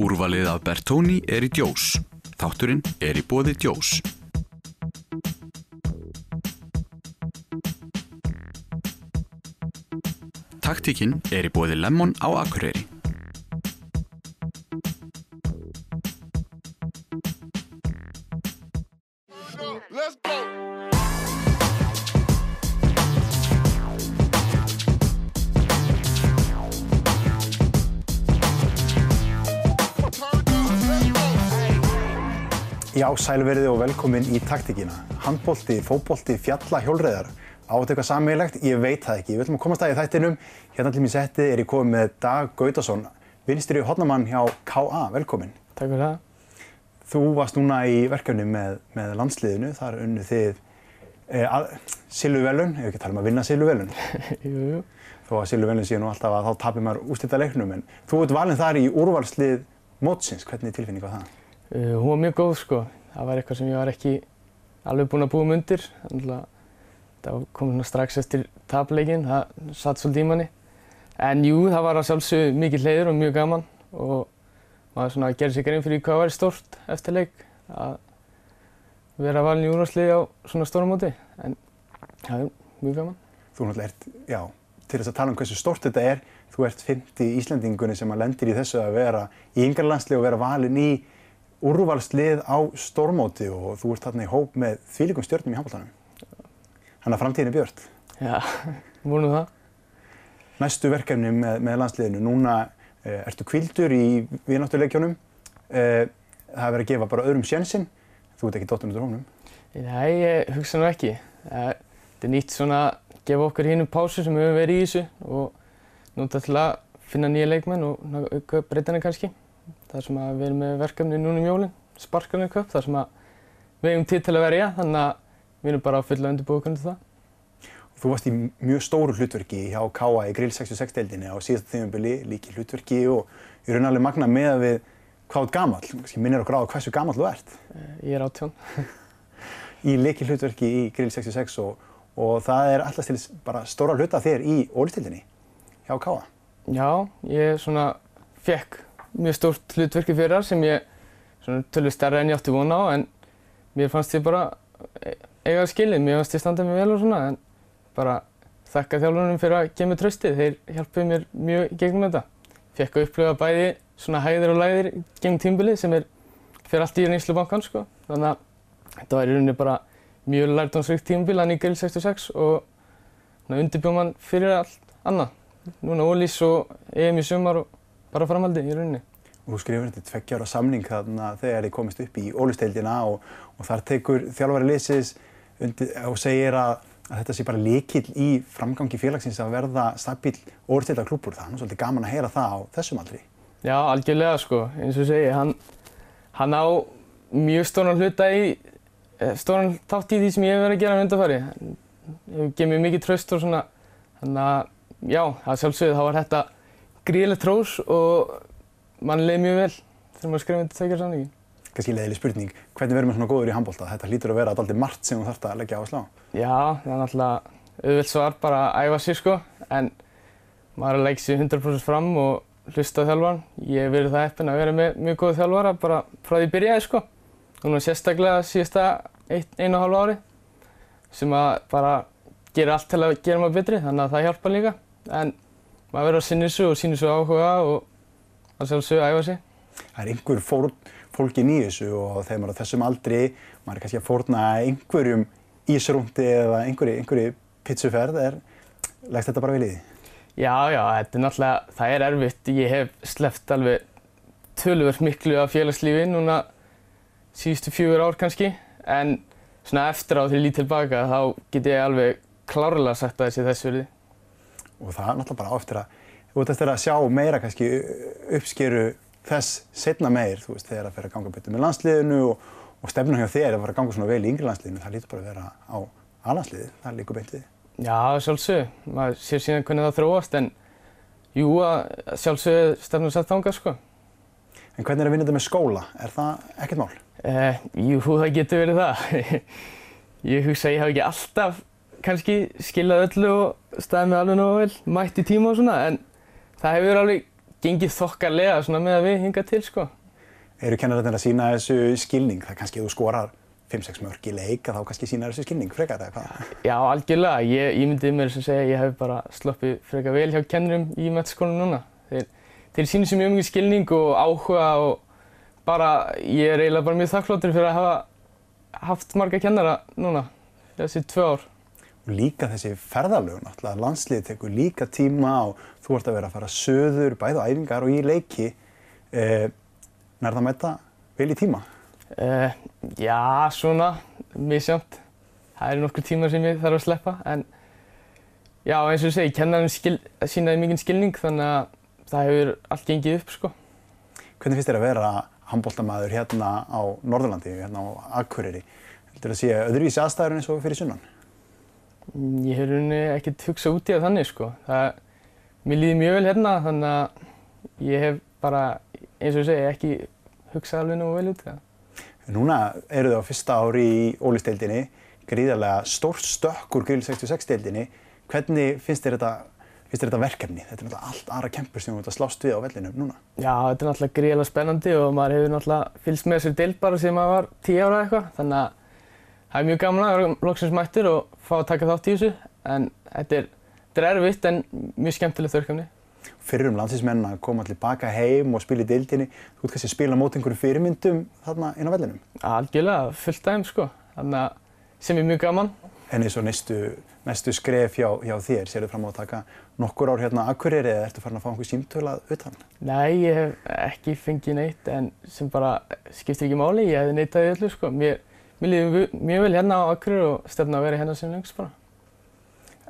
Úrvalið af Bertóni er í djós. Þátturinn er í bóði djós. Taktíkinn er í bóði Lemon á Akureyri. Já, sælverði og velkomin í taktíkina. Handbólti, fótbólti, fjalla, hjólreðar. Á þetta eitthvað sammeilegt? Ég veit það ekki. Við ætlum að komast að í þættinum. Hérna til mér setti er ég komið með Dag Gautason, vinstri hodnamann hjá KA. Velkomin. Takk fyrir það. Þú varst núna í verkefni með, með landsliðinu. Þar unnu þið e, Silvuvelun, ef við ekki tala um að vinna Silvuvelun. jú, jú. Þó að Silvuvelun sé nú alltaf að þá tapir maður úrstýrta leiknum. En þú ert valinn þar í úrvalslið mótsins. Hvernig tilfinning á það? Uh, hún var mjög góð sko. Það var eitthvað sem ég var ekki alveg búinn að búa um undir. Það kom strax eftir tapleikin, það satt svolítið í manni. En jú, það var að sjálfsögðu mikið leiður og mjög gaman og maður gerði sig grein fyrir hvað væri stórt eftir leik að vera valin í úrvarsliði á svona stóra móti. En það er mjög gaman. Þú náttúrulega ert, já, til þess að tala um hversu stórt þetta er, þú ert 50 Íslandingunni sem að lendir í þessu að vera í yngarlandslið og vera valinn í úrvalslið á stórmóti og þú ert þarna í hóp með þvílikum stjórnum í handbóltanum. Þannig að framtíðin er björt. Já, vonum það. Næstu verkefni með, með landsliðinu, núna eh, ertu kvildur í viðnáttuleikjónum. Eh, það er verið að gefa bara öðrum sjensinn. Þú ert ekki dottin út úr hónum. Nei, ég hugsa nú ekki. Eh, Þetta er nýtt svona að gefa okkur hinnum pásu sem við höfum verið í þessu og nota til að finna nýja leikmenn og breytana kannski. Það sem við erum með verkefni núna um jólinn, Sparkarnir Cup, það sem við hefum tíð til að verja, þannig að við erum bara að fylla undirbúið til það. Þú varst í mjög stóru hlutverki hjá KA í Grill 66 deildinni á síðasta tímabili, líki hlutverki og í raun alveg magna með að við hvað gamall, kannski minnir okkur á hversu gamall þú ert Eh, Ég er átjón. í líki hlutverki í Grill 66 og, og það er alltaf til bara stóra hluta þér í ólistildinni hjá KA. Já, ég svona fekk mjög stórt hlutverki fyrir það sem ég tölur stærra en ég átti vona á en mér fannst ég bara e- eiga það skilið, mér fannst ég standa mig vel og svona en bara þakka þjálfurinn fyrir að gefa mér tröstið, þeir hjálpuðu mér mjög gegnum þetta. Fekk að upplifa bæði svona hæðir og læðir gegnum tímbilið sem er fyrir allt í reynslu bankan sko. Þannig að þetta var í rauninni bara mjög lærdomsrikt tímbil hann í Grill 66 og undirbjóð mann fyrir allt annað núna ólís og EM í sumar og bara framhaldi í rauninni. Og þú skrifur þetta tveggjára samning þarna þegar þið komist upp í ólistildina og, og þar tekur þjálfari undir, og segir að, að þetta sé bara líkil í framgangi félagsins að verða stabíl ólistildar klúpur. Það er svolítið gaman að heyra það á þessum aldri. Já, algjörlega sko, eins og ég segi, hann, hann á mjög stóran hluta í, eh, stóran þátt í því sem ég hef verið að gera hann undanfari. Hann hefur gefið mér mikið tröst og svona, þannig að já, það sjálfsögðu þá var þetta gríðilegt trós og mann leiði mjög vel þegar maður skrifaði þetta tekjar samningi. Kannski leiðileg spurning, hvernig verður maður svona góður í handbólta? Þetta hlýtur að vera alltaf margt sem þú þarfst að leggja á. Já, það er náttúrulega auðvelt svar bara að æfa sig sko, en maður er að leggja sig 100% fram og hlusta á þjálfaran. Ég hef verið það heppinn að vera með mjög góð þjálfara bara frá því byrjaði sko. Núna sérstaklega síðasta einu og hálfa ári sem að bara gera allt til að gera maður betri, þannig að það hjálpa líka. En maður verður að sinni þessu og sinni þessu áhuga og að sjálfsögðu að æfa sig. Það er einhver fór, fólkin í þessu og þegar maður er á þessum aldri, maður er kannski að fórna einhverjum ísrúndi eða einhverju, einhverju pizzuferð, er, leggst þetta bara í því? Já, já, þetta er náttúrulega, það er erfitt. Ég hef sleppt alveg töluvert miklu af félagslífi núna síðustu fjögur ár kannski. En svona eftir á því ég lít tilbaka þá get ég alveg klárlega sagt að þessi þess verði. Og það er náttúrulega bara á eftir að, þú ert eftir að sjá meira kannski uppskeru þess setna meir, þú veist, þegar að fyrir að ganga betur með landsliðinu og, og stefnum hjá þér að fara að ganga svona vel í yngri landsliðinu, það lítur bara að vera á A-landsliði, það líkur beint við. Já, sjálfsögðu. Maður sér síðan hvernig það þróast en jú, að sjálfsögðu stefnum sett þangað sko. En hvernig er að vinna þetta með skóla? Er það ekkert mál? Eh, jú, það getur verið það. ég hugsa að ég hafi ekki alltaf kannski skilað öllu og staðið mig alveg nógu vel, mætt í tíma og svona, en það hefur alveg gengið þokkarlega svona með að við hinga til sko. Eru kennararnir að sína þessu skilning? Það er kannski ef þú skorar 5-6 mörg í leik að þá kannski sína þessu skilning frekar eða hvað? Já, algjörlega. Ég, ég myndi mér sem segja að ég hef bara sloppið frekar vel hjá kennurum í metaskólanum núna. Þeir, þeir sýnir sér mjög mikið skilning og áhuga og bara, ég er eiginlega bara mjög þakkláttur fyrir að hafa haft marga kennara núna þessi tvö ár. Líka þessi ferðalög náttúrulega, landslið tekur líka tíma og þú ert að vera að fara söður, bæða æfingar og í leiki. Eh, nærða að mæta vel í tíma? Uh, já, svona, misjönd. Það eru nokkur tímar sem ég þarf að sleppa en já, eins og þú segir, kennarinn skil, sínaði mikinn skilning þannig að það hefur allt gengið upp sko. Hvernig finnst þér að vera handbóltamæður hérna á Norðurlandi, hérna á Akureyri? Heldur að sé öðruvísi aðstæður eins og fyrir sunnan? Ég hef rauninni ekkert hugsað út í það þannig sko. Það, mér líði mjög vel hérna þannig að ég hef bara, eins og þú segir, ekki hugsað alveg nú vel út í það. Núna eru þið á fyrsta ári í ólisteildinni, gríðarlega stórt stökk úr grill 66-deildinni. Hvernig finnst þér þetta, finnst þér þetta verkefni? Þetta er náttúrulega allt aðra kempur sem þú ert að slást við á vellinum núna. Já, þetta er náttúrulega gríðarlega spennandi og maður hefur náttúrulega fylgst með þessari deild bara sem maður var 10 ára eitthvað. Það er mjög gaman að vera loksins mættur og fá að taka þátt í þessu. En þetta er, þetta er erfitt en mjög skemmtilegt verkefni. Fyrrum landsinsmenn að koma allir baka heim og spila í deildinni. Þú ert kannski að spila mót einhverjum fyrirmyndum þarna inn á vellinum. Algjörlega, fullt þeim sko. Þannig að sem er mjög gaman. En eins og næstu, næstu skref hjá, hjá þér, sér þið fram á að taka nokkur ár hérna Akureyri eða ertu farin að fá einhver símtölað utan? Nei, ég hef ekki fengið neitt en sem bara skiptir ekki máli. Ég hefði neitað í öllu sko. Mér, mér líður mjög vel hérna á Akureyri og stefna að vera hérna sem lengst bara.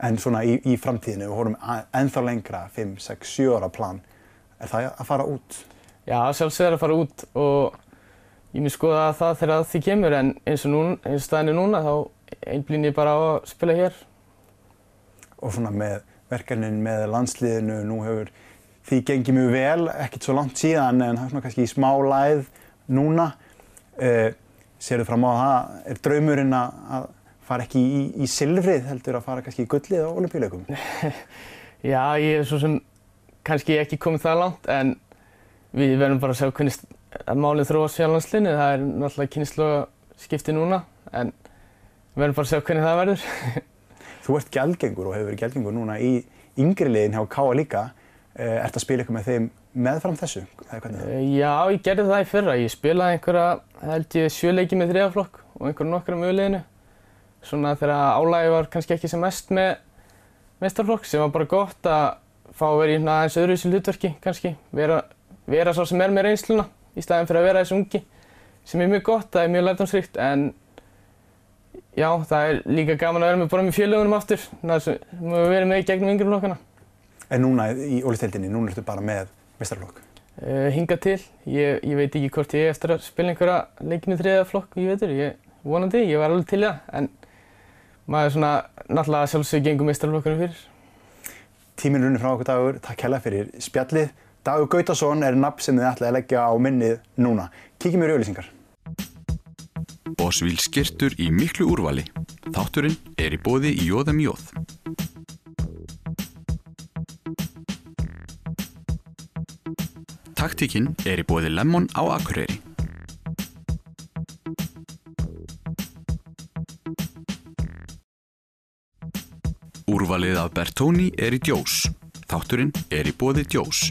En svona í, í framtíðinu, við horfum ennþá lengra, 5, 6, 7 ára plan, er það að fara út? Já, sjálfsögur að fara út og ég mér skoða það þegar því kemur en eins og, núna, eins og staðinu núna þá einblýn ég bara á að spila hér. Og svona með verkefnin með landsliðinu, nú hefur því gengið mjög vel, ekkert svo langt síðan en það er svona kannski í smá læð núna. Uh, Serðu fram á það, er draumurinn að að fara ekki í, í silfrið heldur að fara kannski í gullið á olimpíuleikum? Já, ég er svo sem kannski ekki komið það langt en við verðum bara að sjá hvernig að málið þróast hjá landsliðinu. Það er náttúrulega kynnslóða skipti núna en við verðum bara að sjá hvernig það verður. Þú ert gjaldgengur og hefur verið gjaldgengur núna í yngri liðin hjá Káa líka. Uh, ert að spila eitthvað með þeim meðfram þessu? Eh, Já, ég gerði það í fyrra. Ég spilaði einhverja, held ég, sjö leiki með þriðaflokk og einhverja nokkra með liðinu. Svona þegar álægi var kannski ekki sem mest með meistarflokk sem var bara gott að fá að vera í svona aðeins öðruvísi hlutverki kannski. Vera, vera sá sem er með reynsluna í staðin fyrir að vera þessi ungi. Sem er mjög gott, það er mjög lærdómsríkt en já, það er líka gaman að vera með bara með fjölugunum aftur. Það sem við verið með í gegnum yngri flokkana. En núna í ólisteildinni, núna ertu bara með mestarflokk. Uh, hinga til. Ég, ég veit ekki hvort ég er eftir að spila einhverja leiki með þriða flokk í vetur. Ég vonandi, ég var alveg til það. En maður svona, náttúrulega sjálfsög gengum meistarflokkunum fyrir. Tíminn runni frá okkur dagur, takk hella fyrir spjallið. Dagur Gautason er nafn sem þið ætlaði að leggja á minnið núna. Kíkjum í auðlýsingar. Bosvíl skirtur í miklu úrvali. Þátturinn er í bóði í Jóðum Jóð. Taktíkinn er í bóði Lemon á Akureyri. Úrvalið af Bertóni er í djós. Þátturinn er í bóði djós.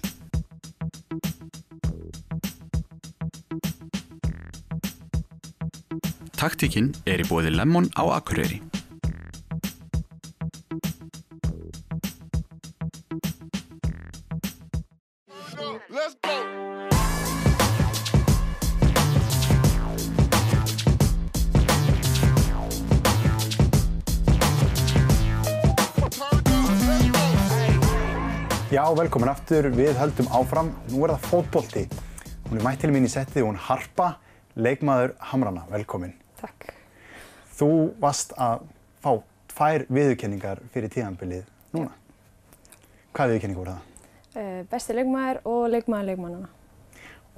Taktíkinn er í bóði Lemon á Akureyri. Velkomin aftur. Við höldum áfram. Nú er það fótbolti. Hún er mætt til mín í settið, hún Harpa, leikmaður Hamrana. Velkomin. Takk. Þú varst að fá tvær viðurkenningar fyrir tíðanbilið núna. Hvað viðurkenningar voru það? Uh, besti leikmaður og leikmaður leikmannana.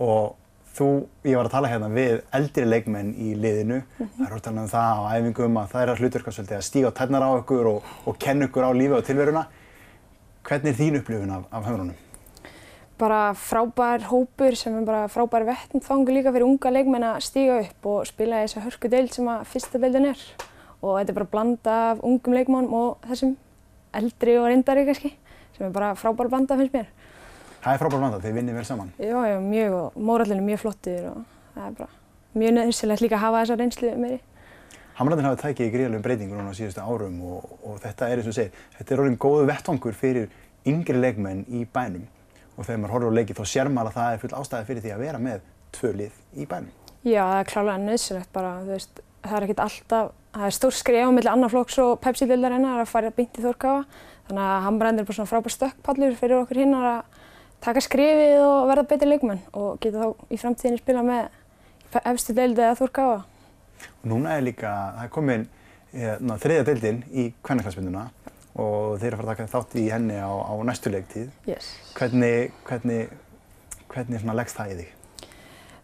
Og þú, ég var að tala hérna við eldri leikmenn í liðinu. Það er orðan um það á æfingum að það er að hlutverka svolítið að stíga tætnar á ykkur og, og kenna ykkur á lífi og tilveruna. Hvernig er þín upplifun af, af höfrunum? bara frábær hópur sem er bara frábær vettfangur líka fyrir unga leikmenn að stíga upp og spila í þessa hörku deild sem að fyrsta deildin er. Og þetta er bara blanda af ungum leikmannum og þessum eldri og reyndari kannski, sem er bara frábær blanda finnst mér. Það er frábært vanda, þið vinnir vel saman. Já, já, mjög og mórallin er mjög flottir og það er bara mjög nöðsilegt líka að hafa þessa reynslu meiri. Hamrarnir hafa tækið í gríðalögum breytingu núna á síðustu árum og, og þetta er eins og segir, þetta er orðin góðu vettvangur fyrir yngri leikmenn í bænum og þegar maður horfir á leiki þá sér maður að það er full ástæði fyrir því að vera með tvö lið í bænum. Já, það er klálega nöðsilegt bara, þú veist, það er ekkert alltaf, það er stór skrif á milli annar flokks og Pepsi-dildarinnar að fara beint í Þórkáfa. Þannig að Hamrarnir er bara svona frábær stökkpallur fyrir okkur hinnar að taka skrifið og verða betri leikmenn og geta þá í framtíðinni spila með deildi eða Þórkáfa. Og núna er líka, það er komin hérna, þriðja deildin í kvennaklassbunduna og þeir eru að fara að taka þátt í henni á, á næstu leiktíð. Yes. Hvernig, hvernig, hvernig leggst það í þig?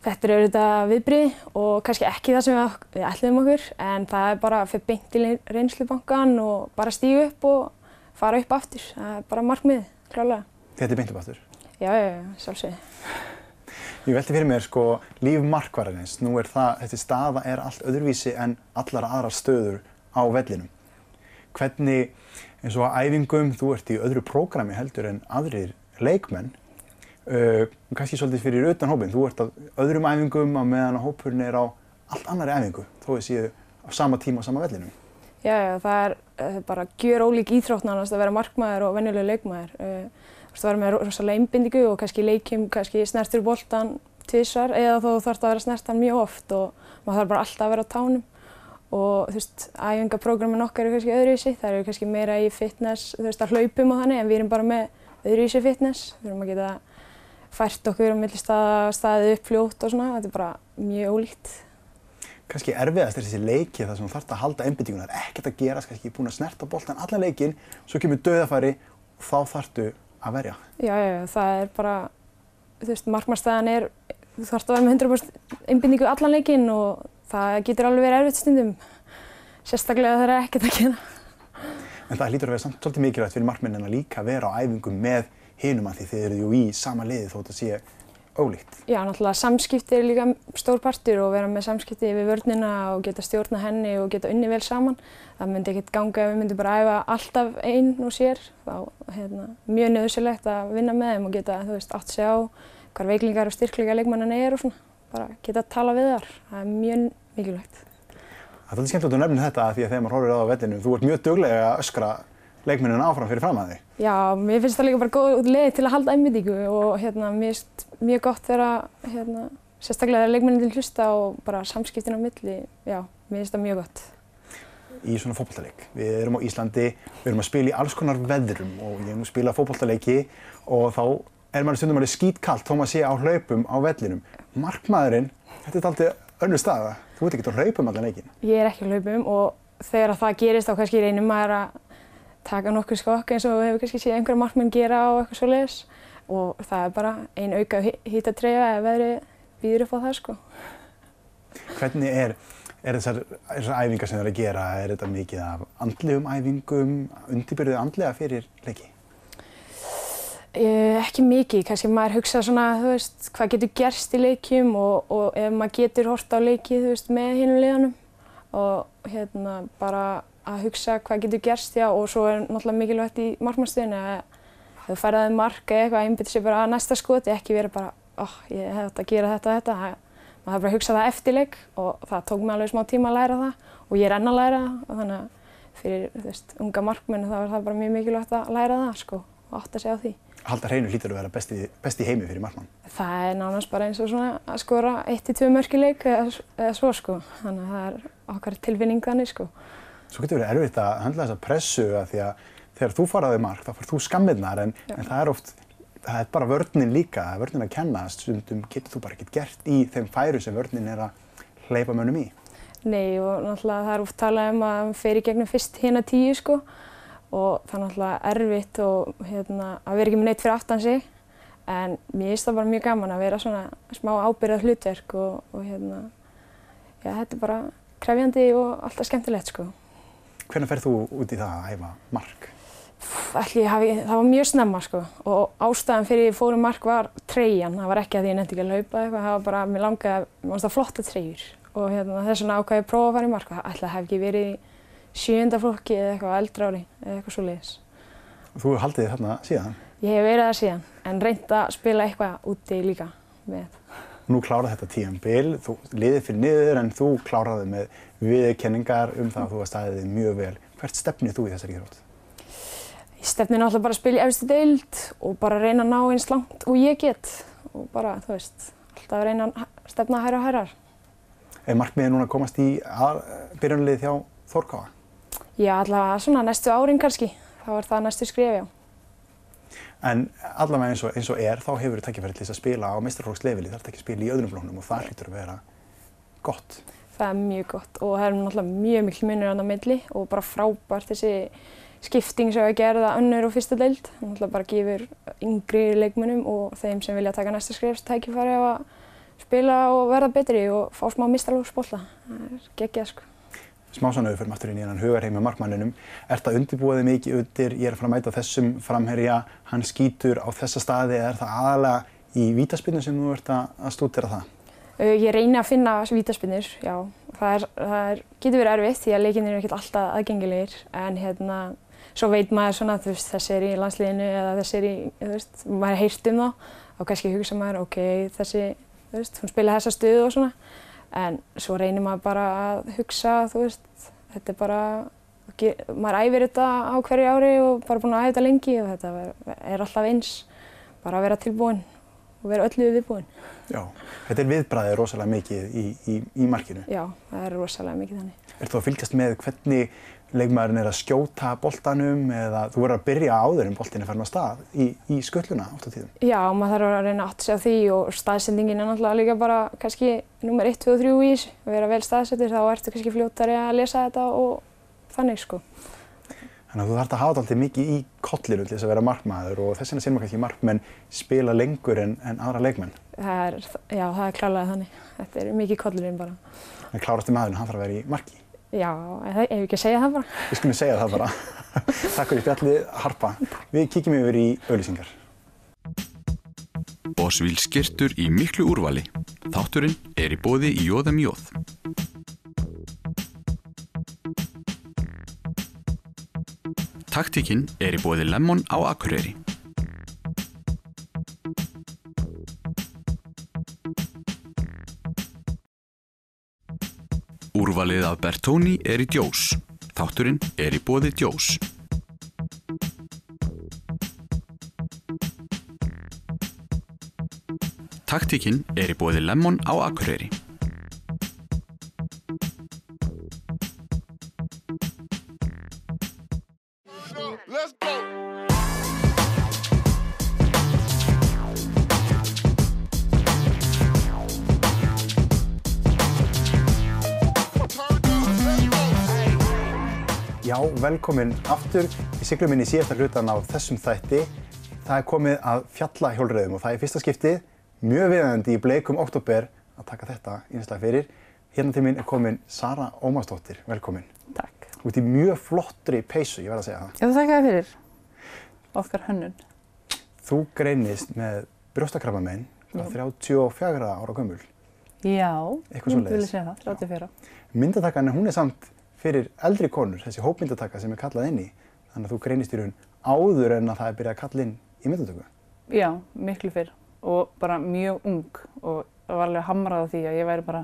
Þetta er auðvitað viðbrið og kannski ekki það sem við, ætliðum okkur en það er bara að fyrir beint í reynslubankan og bara stígu upp og fara upp aftur. Það er bara markmiðið, klálega. Þetta er beint upp aftur. Já, já, já, sjálfsögði. Ég velti fyrir mér sko líf markvarðarins. Nú er það, þessi staða er allt öðruvísi en allar aðrar stöður á vellinum. Hvernig, eins og á æfingum, þú ert í öðru prógrami heldur en aðrir leikmenn, uh, kannski svolítið fyrir utan hópin. Þú ert á öðrum æfingum á meðan að hópurinn er á allt annari æfingu, þó þið séu á sama tíma á sama vellinum. Já, já, það er uh, bara gjör ólík íþróttnánast að vera markmaður og venjulega leikmaður. Uh, Þú veist, að vera með rosalega einbindingu og kannski leikjum, kannski snertur boltan tvísvar eða þó þú þarfst að vera snertan mjög oft og maður þarf bara alltaf að vera á tánum. Og þú veist, æfingaprógrammin okkar eru kannski öðruvísi, það eru kannski meira í fitness, þú veist, að hlaupum og þannig en við erum bara með öðruvísi fitness. Við erum að geta fært okkur á milli staða, staðið upp fljótt og svona, þetta er bara mjög ólíkt. Kannski erfiðast er þessi leiki þar sem þú þarfst að halda einbindinguna, það er ekkert að gerast, kannski búin að snerta boltan allan leikin, svo kemur döðafæri og þá þarftu að verja. Já, já, já, það er bara, þú veist, markmannstæðan er, þú þarfst að vera með 100% einbindingu allan leikinn og það getur alveg verið erfitt stundum, sérstaklega þegar það er ekkert að gera. En það hlýtur að vera samt svolítið mikilvægt fyrir markmennina líka að vera á æfingum með hinum að því þið eru í sama liði þótt að sé ólíkt. Já, náttúrulega samskipti er líka stór partur og vera með samskipti við vörnina og geta stjórna henni og geta unni vel saman. Það myndi ekkert ganga ef við myndum bara æfa alltaf einn og sér. Þá hérna, mjög nöðsilegt að vinna með þeim og geta, þú veist, átt sig á hvar veiklingar og styrkleika leikmannina er og svona. Bara geta að tala við þar. Það er mjög mikilvægt. Það er alveg skemmtilegt að nefna þetta því að þegar maður horfir á það á vellinu, þú ert mjög duglega að öskra leikmennina áfram fyrir fram að þig. Já, mér finnst það líka bara góð leið til að halda einbindíku og hérna, mér finnst mjög gott þegar, hérna, sérstaklega þegar leikmennin hlusta og bara samskiptin á milli, já, mér finnst það mjög gott. Í svona fótballtaleik. Við erum á Íslandi, við erum að spila í alls konar veðrum og ég er nú að spila fótballtaleiki og þá er maður stundum alveg skítkallt þó maður sé á hlaupum á vellinum. Markmaðurinn, þetta er alltaf önnur staða. Þú ert ekkert á hlaupum allan leikin. Ég er ekki á hlaupum og þegar það gerist þá kannski reynir maður að taka nokkur skokk eins og við hefur kannski séð einhverja markmenn gera og eitthvað svoleiðis og það er bara ein auka hýtatreyfa ef veðrið býður upp á það sko. Hvernig er, er þessar, þessar æfingar sem þið eru að gera, er þetta mikið af andlegum æfingum, undirbyrðið andlega fyrir leiki? Eh, ekki mikið, kannski maður hugsa svona, þú veist, hvað getur gerst í leikjum og, og ef maður getur hort á leiki, þú veist, með hinu liðanum og hérna bara að hugsa hvað getur gerst, já, og svo er náttúrulega mikilvægt í markmannstöðinu að þú færðaði mark eða eitthvað, einbyrði sér bara að næsta skoti, ekki verið bara, oh, ég hef þetta að gera þetta, þetta. Maður þarf bara að hugsa það eftirleik og það tók mig alveg smá tíma að læra það og ég er enn að læra það og þannig að fyrir, þú veist, unga markmennu þá er það bara mjög mikilvægt að læra það, sko, og átta sig á því. Halda hreinu hlýtur að vera besti, besti heimi fyrir markmann. Það er nánast bara eins og svona að skora 1-2 mörk í leik eða, eða svo, sko, þannig að það er okkar tilfinning þannig, sko. Svo getur verið erfitt að handla þessa pressu að því að þegar þú faraði mark þá far þú skammirnar en, en það er oft, það er bara vörninn líka, það er vörninn að kenna, stundum getur þú bara ekkert gert í þeim færu sem vörninn er að hleypa mönnum í. Nei og náttúrulega það er oft talað um að í gegnum fyrst hérna tíu sko og það er náttúrulega erfitt og hérna að vera ekki með neitt fyrir aftan sig en mér finnst það bara mjög gaman að vera svona smá ábyrðað hlutverk og, og hérna, já þetta er bara krefjandi og alltaf skemmtilegt sko. Hvernig ferð þú út í það að æfa mark? Ætli, ég hafi, það var mjög snemma sko og ástæðan fyrir ég fór í mark var treyjan, það var ekki að ég nefndi ekki að laupa eitthvað, það var bara, mér langaði, mér fannst það flotta treyjur og hérna, þess vegna ákvæði ég að prófa að fara í mark það ætla hef ekki verið í sjönda flokki eða eitthvað eldra ári eða eitthvað svo leiðis. Þú haldið þarna síðan. Ég hef verið það síðan en reynd að spila eitthvað úti líka með. Nú kláraði þetta tíambil, þú liðið fyrir niður en þú kláraði með viðurkenningar um það að þú var staðið mjög vel. Hvert stefnið þú í þessari íþrótt? Ég stefni náttúrulega bara að spila í efstu deild og bara reyna að ná eins langt og ég get og bara, þú veist, alltaf reyna að stefna hæra og hærar. Er markmiðið núna að komast í byrjunlið hjá Þórkáa? Já, allavega svona næstu árin kannski. Þá er það næstu skrif, já. En allavega eins og, eins og er, þá hefur þú takkifæri til þess að spila á meistarflokksleifili, þarf ekki að spila í öðrum flóknum og það hlýtur að vera gott. Það er mjög gott og það er náttúrulega mjög mikil munir á milli og bara frábært þessi skipting sem við gerða önnur og fyrsta deild. Það náttúrulega bara gefur yngri leikmunum og þeim sem vilja taka næsta skrifs tækifæri á að spila og verða betri og fá smá meistarflokksbólla. Það er geggjað sko smá svona auðvörm aftur inn í hann hugarheim með markmanninum. Er þetta undirbúið mikið undir, ég er að fara að mæta þessum framherja, hann skýtur á þessa staði eða er það aðalega í vítaspinnu sem þú ert að stúdera það? Uh, ég reyni að finna vítaspinnur, já. Það, er, það er, getur verið erfitt því að leikinnir eru ekkert alltaf aðgengilegir en hérna, svo veit maður svona að þessi er í landsliðinu eða þessi er í, þú veist, maður heirt um þá og kannski hugsa maður, ok, þessi, þú veist, hún spila þessa stöðu og svona en svo reynir maður bara að hugsa, þú veist, þetta er bara, maður æfir þetta á hverju ári og bara búin að æfa þetta lengi og þetta er alltaf eins, bara að vera tilbúin og vera öllu viðbúin. Já, þetta er viðbræðið rosalega mikið í, í, í markinu. Já, það er rosalega mikið þannig. Er þú að fylgjast með hvernig leikmaðurinn er að skjóta boltanum eða þú verður að byrja áður en boltin er farin á stað í, í skölluna átt á tíðum? Já, maður þarf að reyna að segja því og staðsendingin er náttúrulega líka bara kannski nummer 1, 2 og 3 í þessu. Að vera vel staðsettir þá ertu kannski fljóttari að lesa þetta og þannig sko. Þannig að þú þarf að hafa alltaf mikið í kollinu til þess að vera markmaður og þess vegna séum kannski markmenn spila lengur en, en aðra leikmenn. Það er, já, það er klálega þannig. Þetta er mikið kollurinn bara. En klárastu maðurinn, hann þarf að vera í marki. Já, ef við ekki að segja það bara. Við skulum segja það bara. Takk fyrir spjallið, Harpa. Við kíkjum yfir í auðlýsingar. Bósvíl skirtur í miklu úrvali. Þátturinn er í bóði í Jóðum Jóð. Taktíkinn er í bóði Lemon á Akureyri. Úrvalið af Bertóni er í djós. Þátturinn er í bóði djós. Taktíkinn er í bóði Lemon á Akureyri. Velkomin aftur. Við siglum inn í síðasta hlutan á þessum þætti. Það er komið að fjalla hjólreiðum og það er fyrsta skiptið mjög viðandi í bleikum oktober að taka þetta einstaklega fyrir. Hérna til mín er komin Sara Ómarsdóttir. Velkomin. Takk. Þú ert í mjög flottri peysu, ég verð að segja það. Já, það þakka þér fyrir. Okkar hönnun. Þú greinist með brjóstakrabbamein, 34 ára gömul. Já, ég vil segja það, 34. Myndatakan, hún er samt fyrir eldri konur, þessi hópmyndataka sem er kallað inn í. Þannig að þú greinist í raun áður en að það er byrjað að kalla inn í myndatöku. Já, miklu fyrr og bara mjög ung og var alveg hamrað á því að ég væri bara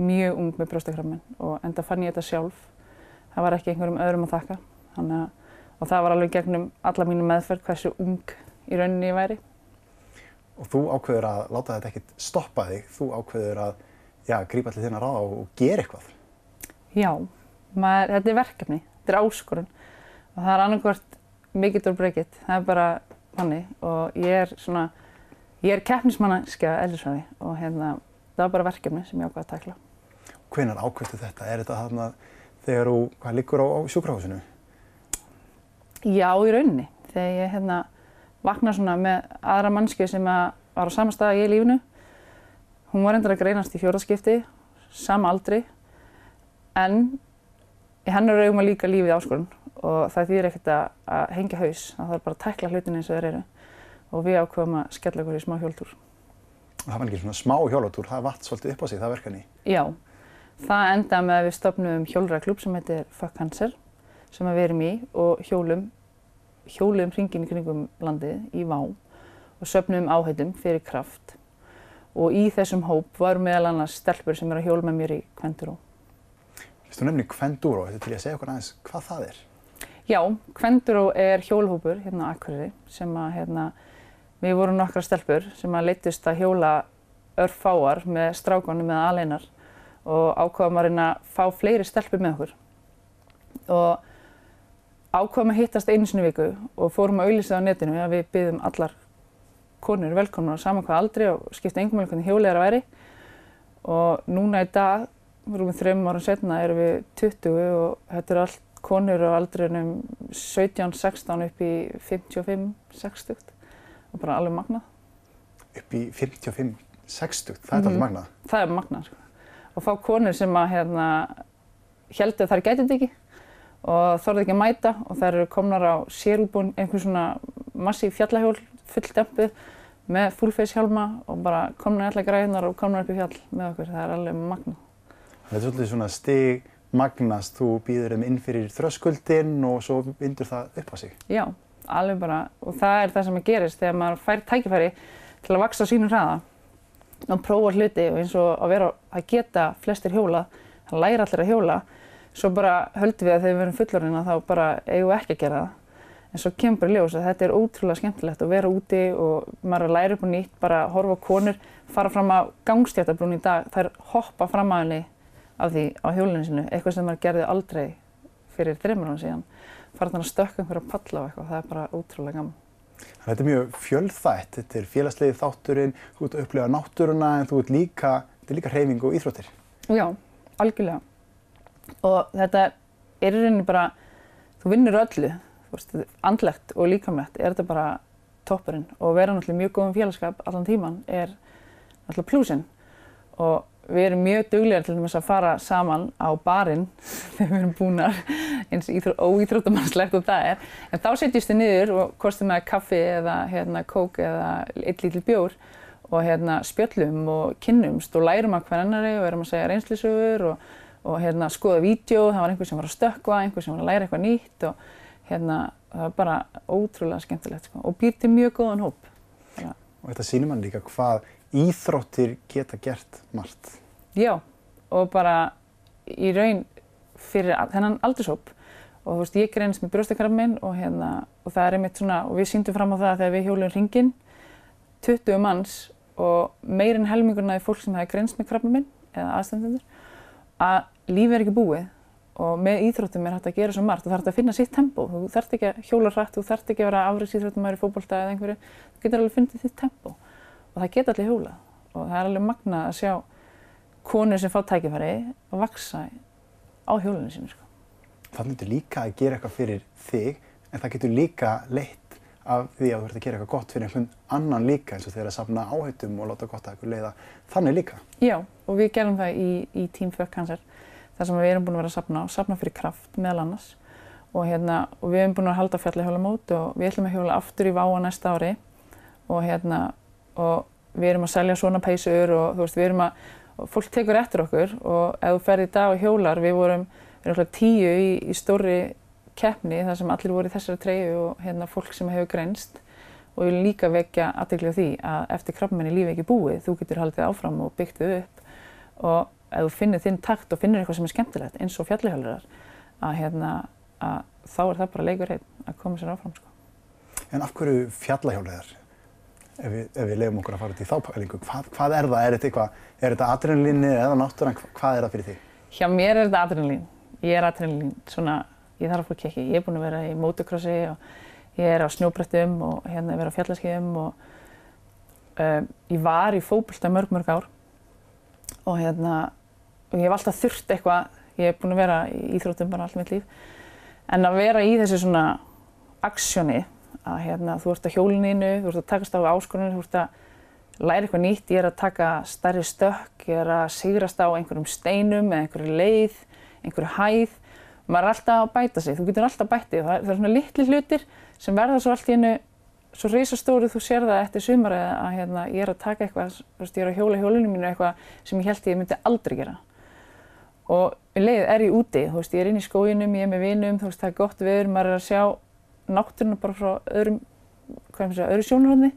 mjög ung með brjóstakrammin og enda fann ég þetta sjálf. Það var ekki einhverjum öðrum að þakka. Þannig að, og það var alveg gegnum alla mínu meðferð hversu ung í rauninni ég væri. Og þú ákveður að láta þetta ekkert stoppa þig, þú ákveður að grípa til þína ráða og gera eitthvað. Já, maður, þetta er verkefni, þetta er áskorun og það er annarkvort mikill or break it, það er bara þannig og ég er svona, ég er keppnismannskja eldrisvæði og hérna, það var bara verkefni sem ég ákvaði að takla. Hvenær ákveðstu þetta? Er þetta þarna þegar þú, hvað liggur á, á sjúkrahúsinu? Já, í rauninni, þegar ég hérna vakna svona með aðra mannskju sem að var á sama stað að ég í lífinu, hún var endur að greinast í fjóraðskipti, sama aldri, en í hennar augum að líka lífið áskorun og það þýðir ekkert að, hengja haus, það þarf bara að tækla hlutin eins og þeir eru og við ákveðum að skella okkur í smá hjóltúr. Það var ekki svona smá hjólatúr, það vatt svolítið upp á sig, það verkefni. Já, það endaði með að við stopnum hjólræðklub sem heitir Fuck Cancer sem við erum í og hjólum, hjólum hringin í kringum landið í Vá og söpnum áhættum fyrir kraft og í þessum hóp var meðal annars stelpur sem eru að hjóla með mér í Kvenduró. Þú nefnir Kvendúró, þetta til ég að segja okkur aðeins hvað það er. Já, Kvenduró er hjólhópur hérna á Akureyri sem að hérna, við vorum nokkra stelpur sem að leittist að hjóla örfáar með strákonum eða aleinar og ákvaðum að reyna að fá fleiri stelpur með okkur. Og ákvaðum að hittast einu sinni viku og fórum að auðlýsa á netinu að við byggðum allar konur velkomna á saman hvað aldrei og skipta engum með hvernig hjólið er að væri. Og núna í dag, rúmið þreim árum setna, erum við 20 og þetta er allt konur á aldrinum 17-16 upp í 55-60 og bara alveg magnað. Upp í 55-60, það er alveg magnað. Það er magnað, sko. Og fá konur sem að hérna heldur þær gæti þetta ekki og þorði ekki að mæta og þær eru komnar á sérúbún, einhvern svona massíf fjallahjól fulldempuð með fullface hjálma og bara komnar í alla græðunar og komnar upp í fjall með okkur. Það er alveg magnað. Þetta er svolítið svona stig magnast, þú býður þeim inn fyrir þröskuldinn og svo vindur það upp á sig. Já, alveg bara. Og það er það sem gerist þegar maður fær tækifæri til að vaksa sínum hraða og prófa hluti og eins og að vera að geta flestir hjóla, að læra allir að hjóla svo bara höldum við að þegar við verum fullorinn þá bara eigum við ekki að gera það. En svo kemur bara ljós að þetta er ótrúlega skemmtilegt að vera úti og maður að læra upp og nýtt, bara horfa á konur, fara fram á gangstjættabrún í dag, þær hoppa fram að henni af því á hjólinu sinu, eitthvað sem maður gerði aldrei fyrir þreymur án síðan, fara þannig að stökka einhverja palla á eitthvað, það er bara ótrúlega gaman. Þetta er mjög fjölþætt, þetta er félagslegi þátturinn, þú ert að upplifa náttúruna en þú ert líka, þetta er líka hreyfing og íþróttir. Já, algjörlega. Og þetta er í rauninni bara, þú vinnur öllu, veist, andlegt og líkamlegt er þetta bara toppurinn og vera náttúrulega mjög góðum félagskap allan tíman er náttúrulega plúsinn og við erum mjög duglegar til þess að fara saman á barinn þegar við erum búinar eins óýþróttamannslegt og það er en þá setjumst við niður og kostum með kaffi eða hérna, kók eða eitt lítil bjór og hérna, spjöllum og kynnumst og lærum að hvern annari og erum að segja reynslisögur og, og hérna, skoða vídeo, það var einhver sem var að stökka, einhver sem var að læra eitthvað nýtt og hérna, það var bara ótrúlega skemmtilegt sko. og býr til mjög góðan hóp. Og þetta sýnir mann líka hvað íþróttir geta gert margt. Já, og bara í raun fyrir þennan aldurshóp og þú veist, ég greinist með brjóstakarafminn og hérna, og það er einmitt svona, og við síndum fram á það þegar við hjólum ringin 20 manns og meirinn helmingurna er fólk sem hefur greinst með krafminn eða aðstændendur að lífið er ekki búið og með íþróttum er hægt að gera svo margt og það er hægt að finna sitt tempo. Þú þarft ekki að hjóla hrætt, þú þarft ekki að vera afriðsýþróttumæður í fókbólta eða einhverju. Þú getur alveg fundið þitt tempo og það geta allir hjóla og það er alveg magnað að sjá konur sem fá tækifæri að vaksa á hjólunni sínu. Sko. Það myndir líka að gera eitthvað fyrir þig en það getur líka leitt af því að þú ert að gera eitthvað gott fyrir einhvern annan líka eins og þeirra að safna áhættum og láta gott að eitthvað leiða þannig líka. Já og við gerum það í, í Team Fuck Cancer þar sem við erum búin að vera að sapna og sapna fyrir kraft meðal annars og, hérna, og við erum búin að halda fjallahjólamót og við ætlum að hjóla aftur í Váa næsta ári og, hérna, og við erum að selja svona peysur og veist við erum að, fólk tekur eftir okkur og ef þú ferði í dag og hjólar, við vorum, tíu í, í stóri keppni þar sem allir voru í þessari treyju og hérna fólk sem hefur grænst og við viljum líka vekja aðtegli á því að eftir krabbmenni lífi ekki búið, þú getur haldið áfram og byggt þau upp og ef þú finnir þinn takt og finnir eitthvað sem er skemmtilegt eins og fjallihjólarar að, hérna, að þá er það bara leikur einn að koma sér áfram. Sko. En af hverju fjallahjólarar? Ef við, ef við lefum okkur að fara til þá pælingu, hvað, hvað er það? Er þetta eitthvað, er þetta adrenalíni eða náttúrann? Hvað er það fyrir þig? Hjá mér er þetta adrenalín. Ég er adrenalín, svona, ég þarf að fóra kekki. Ég er búin að vera í motocrossi og ég er á snjóbrettum og hérna vera á fjallaskeiðum og um, ég var í fókbalta mörg, mörg ár og hérna og ég hef alltaf þurft eitthvað, ég hef búin að vera í íþróttum bara allt mitt líf, en að vera í þessu svona aksjóni, að hérna, þú ert að hjólininu, þú ert að takast á áskoninu, þú ert að læra eitthvað nýtt, ég er að taka starri stökk, ég er að sigrast á einhverjum steinum eða einhverju leið, einhverju hæð, maður er alltaf að bæta sig, þú getur alltaf bættið það, það er svona litli hlutir sem verða svo allt í hennu svo reysastóri þú sér það eftir sumar að hérna, ég er að taka eitthvað, ég er að hjóla hjólinu mínu eitthvað sem ég held ég myndi aldrei gera. Og í leið er ég úti, þú veist, ég er inn í skóginum, ég er með vinum, þú veist, það er gott viður, maður er að sjá náttúruna bara frá öðrum, öðru sjónurhóðni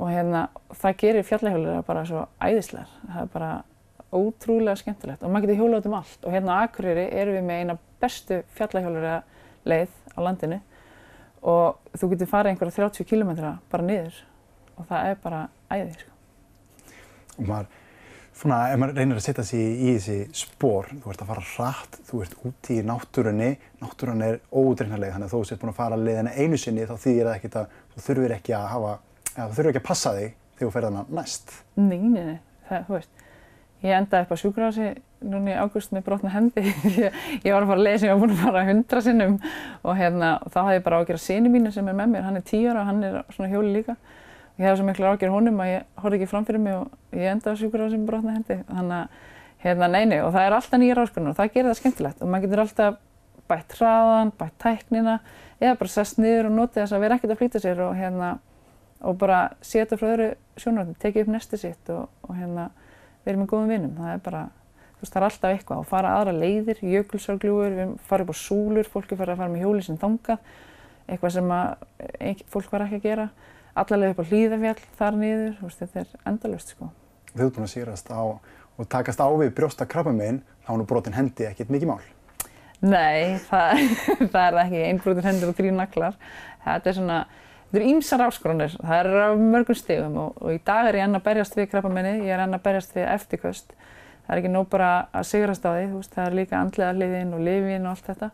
og hérna, það gerir fjallahjólar bara svo æðislegar, það er bara ótrúlega skemmtilegt og maður getur hjólað um allt og hérna á Akureyri erum við með eina bestu fjallahjólara leið á landinu og þú getur farið einhverja 30 km bara niður og það er bara æði, sko. Svona, ef maður reynir að setja sig í þessi spór, þú ert að fara hratt, þú ert úti í náttúrunni, náttúrunni er ódreifnarlega, þannig að þó þú sért búin að fara leiðina einu sinni þá þýðir það ekkert að þú þurfir ekki að hafa, eða þú þurfir ekki að passa þig þegar þú ferð hana næst. Nei, nei, nei, það, þú veist, ég endaði upp á sjúkrahúsi núna í águst með brotna hendi ég, ég var að fara að lesa, ég var búin að fara hundra sinnum og hérna, þá hafði ég bara ágjörð síni mínu sem er með mér, hann er tíu ára og hann er svona hjóli líka ég hafði svo miklu ágjörð honum að ég horfði ekki fram fyrir mig og ég endaði á sjúkrahúsi með brotna hendi. Þannig að, hérna, neini, og það er alltaf nýjar áskonur og það gerir það skemmtilegt. Og maður getur alltaf bætt hraðan, bætt tæknina eða bara sest niður og notið þess að vera ekkert að flýta sér og, hérna, og bara setja frá öðru sjónarhóttum, tekið upp nesti sitt og, og hérna, verið með góðum vinnum. Það er bara, þú veist, það er alltaf eitthvað. Og fara aðra leiðir, jökulsárgljúur, við fara upp á súlur, fólki fara að fara með hjóli sem þangað, eitthvað sem að, ein, fólk var ekki að gera, allarlega upp á hlýðafjall þar niður, veist, þetta er endalust, sko. Þið ert búin að sýrast á og takast á við brjósta krabbamegin, þá er nú brotin hendi ekkert mikið mál. Nei, það, það er ekki einbrotin hendur og þrjú naklar. Þetta er svona, þetta eru ímsar áskoranir, það er á mörgum stegum og, og í dag er ég enn að berjast við krabbamenni, ég er enn að berjast við eftirköst. Það er ekki nóg bara að sigrast á því, veist, það er líka andlega hliðin og lifin og allt þetta.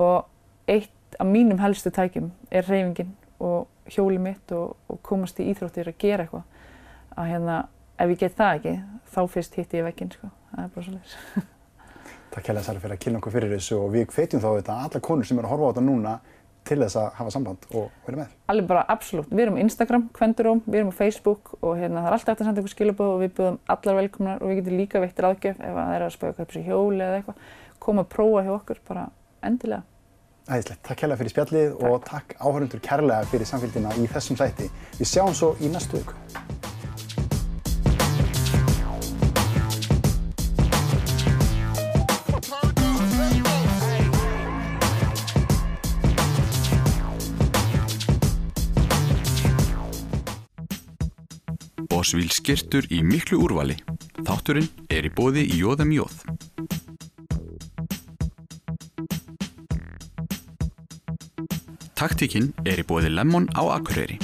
Og eitt af mínum helstu tækjum er reyfingin og hjóli mitt og, og komast í íþróttir að gera eitthvað. Að hérna, ef ég get það ekki, þá fyrst hitti ég vekkinn, sko. Það er bara svolítið. Takk hérlega Sara fyrir að kynna okkur fyrir þessu og við hvetjum þá þetta alla konur sem eru að horfa á þetta núna til þess að hafa samband og vera með. Allir bara absolutt. Við erum á Instagram, Kvenduróm, við erum á Facebook og hérna það er alltaf eftir að senda ykkur skilabóð og við bjóðum allar velkomnar og við getum líka veitt ráðgjöf ef það er að spöða eitthvað upp sér hjóli eða eitthvað. Koma að prófa hjá okkur bara endilega. Æðislegt. Takk hérlega fyrir spjallið takk. og takk áhörundur kærlega fyrir samfélgina í þessum sæti. Við sjáum svo í næstu viku. Bosvíl skirtur í miklu úrvali. Þátturinn er í bóði í Jóðum Jóð. Taktíkinn er í bóði Lemon á Akureyri.